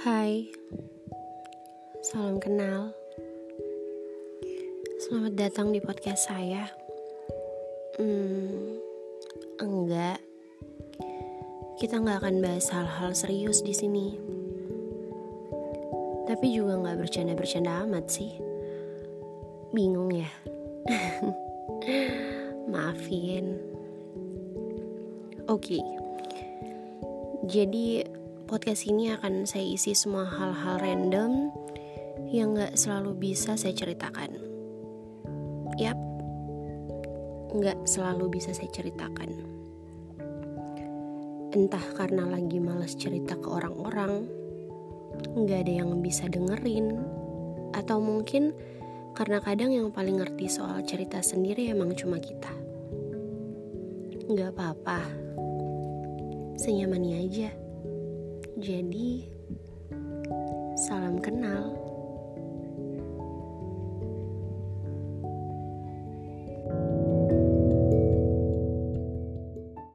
Hai, salam kenal. Selamat datang di podcast saya. Hmm, enggak, kita nggak akan bahas hal-hal serius di sini. Tapi juga nggak bercanda-bercanda amat sih. Bingung ya? Maafin. Oke. Okay. Jadi podcast ini akan saya isi semua hal-hal random yang gak selalu bisa saya ceritakan. Yap, gak selalu bisa saya ceritakan. Entah karena lagi males cerita ke orang-orang, gak ada yang bisa dengerin, atau mungkin karena kadang yang paling ngerti soal cerita sendiri emang cuma kita. Gak apa-apa, senyamannya aja. Jadi